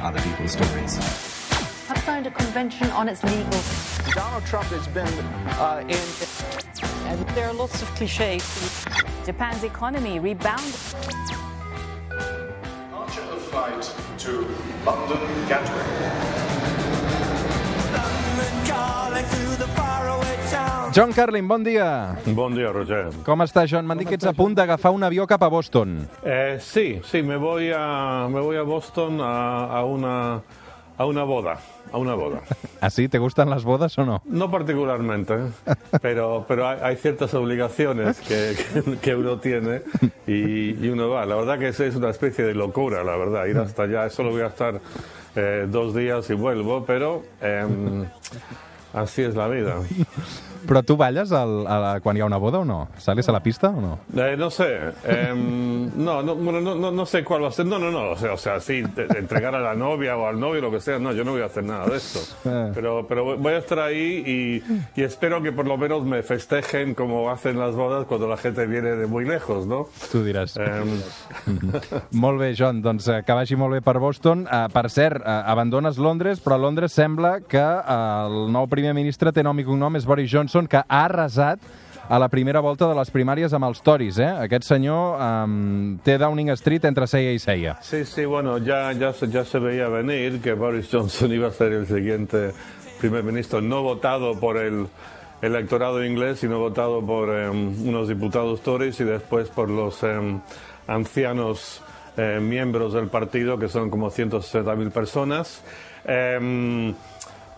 other people's stories. have signed a convention on its legal. Donald Trump has been uh, in. And there are lots of cliches. Japan's economy rebounded. Departure of flight to London Gatwick. John Carlin, bon dia. Bon dia, Roger. Com està, John? M'han dit que ets a punt d'agafar un avió cap a Boston. Eh, sí, sí, me voy a, me voy a Boston a, a una, a una boda. A una boda. ¿Así? ¿Te gustan las bodas o no? No particularmente, ¿eh? pero, pero hay, hay ciertas obligaciones que, que, que uno tiene y, y uno va. La verdad que es, es una especie de locura, la verdad, ir hasta allá. Solo voy a estar eh, dos días y vuelvo, pero em, así es la vida. Però tu balles al, a la, quan hi ha una boda o no? ¿Sales a la pista o no? Eh, no sé, em, no, no, no, no, no sé cuál va a ser. No, no, no, o sea, o sea sí, entregar a la novia o al novio, lo que sea. No, yo no voy a hacer nada de esto. Eh. Pero, pero voy a estar ahí y, y espero que por lo menos me festejen como hacen las bodas cuando la gente viene de muy lejos, ¿no? Tu diràs. Em, Molt bé, John, doncs eh, que vagi molt bé per Boston. Uh, per cert, uh, abandones Londres, però a Londres sembla que uh, el nou primer ministre té nom i cognom, és Boris Johnson, que ha arrasat a la primera volta de les primàries amb els Tories, eh? Aquest senyor um, té Downing Street entre ceia i ceia. Sí, sí, bueno, ya, ya, ya se veía venir que Boris Johnson iba a ser el siguiente primer ministro, no votado por el electorado inglés, sino votado por em, unos diputados Tories y después por los em, ancianos eh, miembros del partido, que son como 160.000 personas.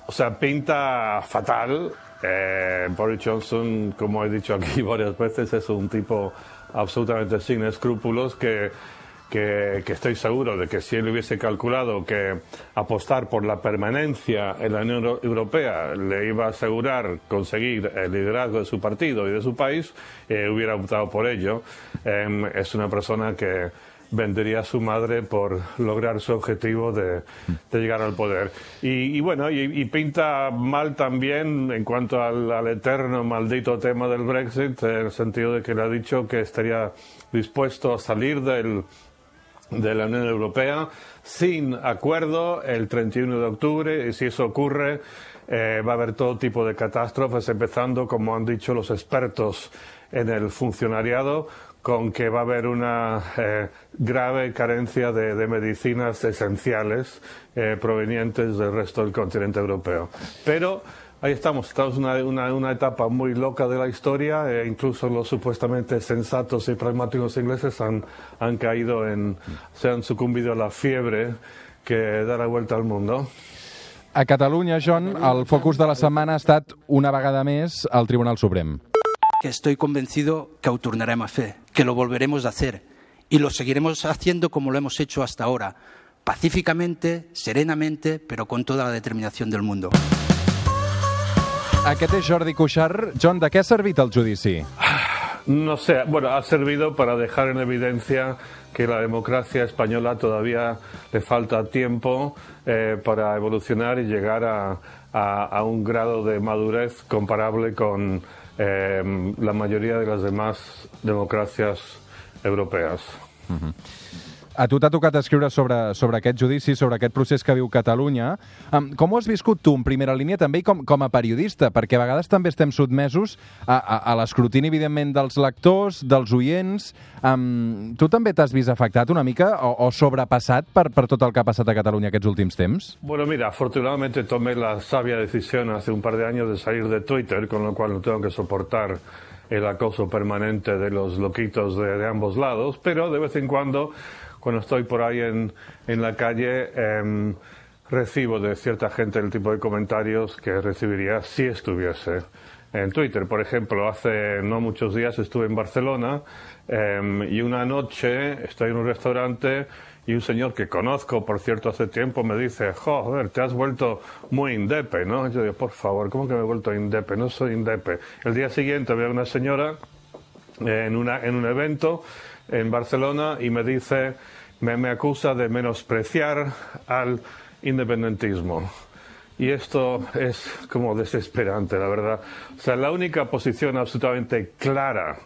O sea, pinta fatal. Eh, Boris Johnson, como he dicho aquí varias veces, es un tipo absolutamente sin escrúpulos que, que, que estoy seguro de que si él hubiese calculado que apostar por la permanencia en la Unión Euro- Europea le iba a asegurar conseguir el liderazgo de su partido y de su país, eh, hubiera optado por ello. Em, es una persona que vendería a su madre por lograr su objetivo de, de llegar al poder. Y, y bueno, y, y pinta mal también en cuanto al, eterno maldito tema del Brexit, en el sentido de que le ha dicho que estaría dispuesto a salir del, de la Unión Europea sin acuerdo el 31 de octubre y si eso ocurre eh, va a haber todo tipo de catástrofes, empezando, como han dicho los expertos en el funcionariado, con que va a haber una eh, grave carencia de, de medicinas esenciales eh, provenientes del resto del continente europeo. Pero Ahí estamos, estamos en una, una, una etapa muy loca de la historia, e incluso los supuestamente sensatos y pragmáticos ingleses han, han caído en, se han sucumbido a la fiebre que da la vuelta al mundo. A Catalunya, John, el focus de la setmana ha estat una vegada més al Tribunal Suprem. Que estoy convencido que ho tornaremos a hacer, que lo volveremos a hacer y lo seguiremos haciendo como lo hemos hecho hasta ahora, pacíficamente, serenamente, pero con toda la determinación del mundo. Aquest és Jordi Cuixart. John, de què ha servit el judici? No sé, bueno, ha servido para dejar en evidencia que la democracia española todavía le falta tiempo eh, para evolucionar y llegar a, a- a un grado de madurez comparable con eh, la mayoría de las demás democracias europeas. A tu t'ha tocat escriure sobre, sobre aquest judici, sobre aquest procés que viu Catalunya. Um, com ho has viscut tu en primera línia també i com, com a periodista? Perquè a vegades també estem sotmesos a, a, a l'escrutini, evidentment, dels lectors, dels oients. Um, tu també t'has vist afectat una mica o, o sobrepassat per, per tot el que ha passat a Catalunya aquests últims temps? Bueno, mira, afortunadamente tomé la sabia decisión hace un par de años de salir de Twitter, con lo cual no tengo que soportar el acoso permanente de los loquitos de, de ambos lados, pero de vez en cuando, cuando estoy por ahí en, en la calle, em, recibo de cierta gente el tipo de comentarios que recibiría si estuviese en Twitter. Por ejemplo, hace no muchos días estuve en Barcelona em, y una noche estoy en un restaurante y un señor que conozco, por cierto, hace tiempo, me dice, joder, te has vuelto muy indepe, ¿no? Yo digo, por favor, ¿cómo que me he vuelto indepe? No soy indepe. El día siguiente veo a una señora eh, en, una, en un evento en Barcelona y me dice, me, me acusa de menospreciar al independentismo. Y esto es como desesperante, la verdad. O sea, la única posición absolutamente clara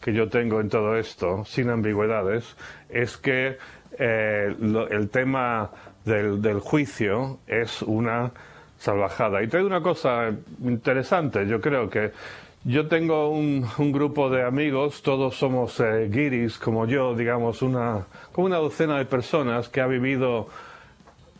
que yo tengo en todo esto, sin ambigüedades, es que eh, el tema del, del juicio es una salvajada. Y traigo una cosa interesante, yo creo que yo tengo un, grupo de amigos, todos somos eh, guiris como yo, digamos, una, como una docena de personas que ha vivido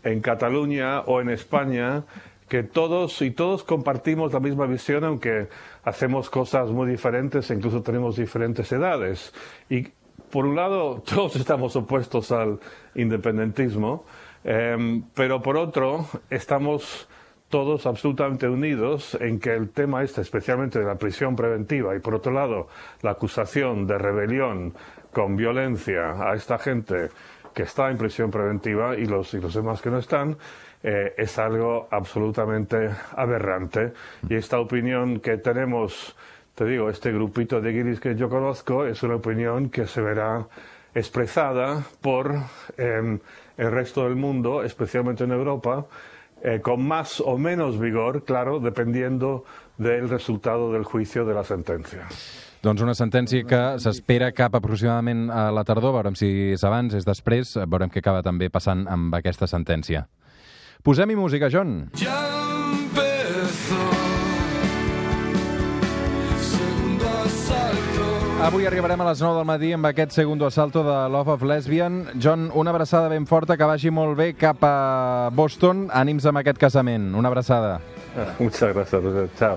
en Cataluña o en España, que todos y todos compartimos la misma visión, aunque hacemos cosas muy diferentes e incluso tenemos diferentes edades. Y por un lado, todos estamos opuestos al independentismo, eh, pero por otro, estamos todos absolutamente unidos en que el tema este, especialmente de la prisión preventiva, y por otro lado, la acusación de rebelión con violencia a esta gente que está en prisión preventiva y los, y los demás que no están, eh, es algo absolutamente aberrante. Y esta opinión que tenemos, te digo, este grupito de guiris que yo conozco, es una opinión que se verá expresada por eh, el resto del mundo, especialmente en Europa, eh, con más o menos vigor, claro, dependiendo del resultado del juicio de la sentencia. Doncs una sentència que s'espera cap aproximadament a la tardor, veurem si és abans, és després, veurem què acaba també passant amb aquesta sentència. Posem-hi música, John. Avui arribarem a les 9 del matí amb aquest segundo asalto de Love of Lesbian. John, una abraçada ben forta, que vagi molt bé cap a Boston. Ànims amb aquest casament. Una abraçada. Muchas gracias, Roger. Chao.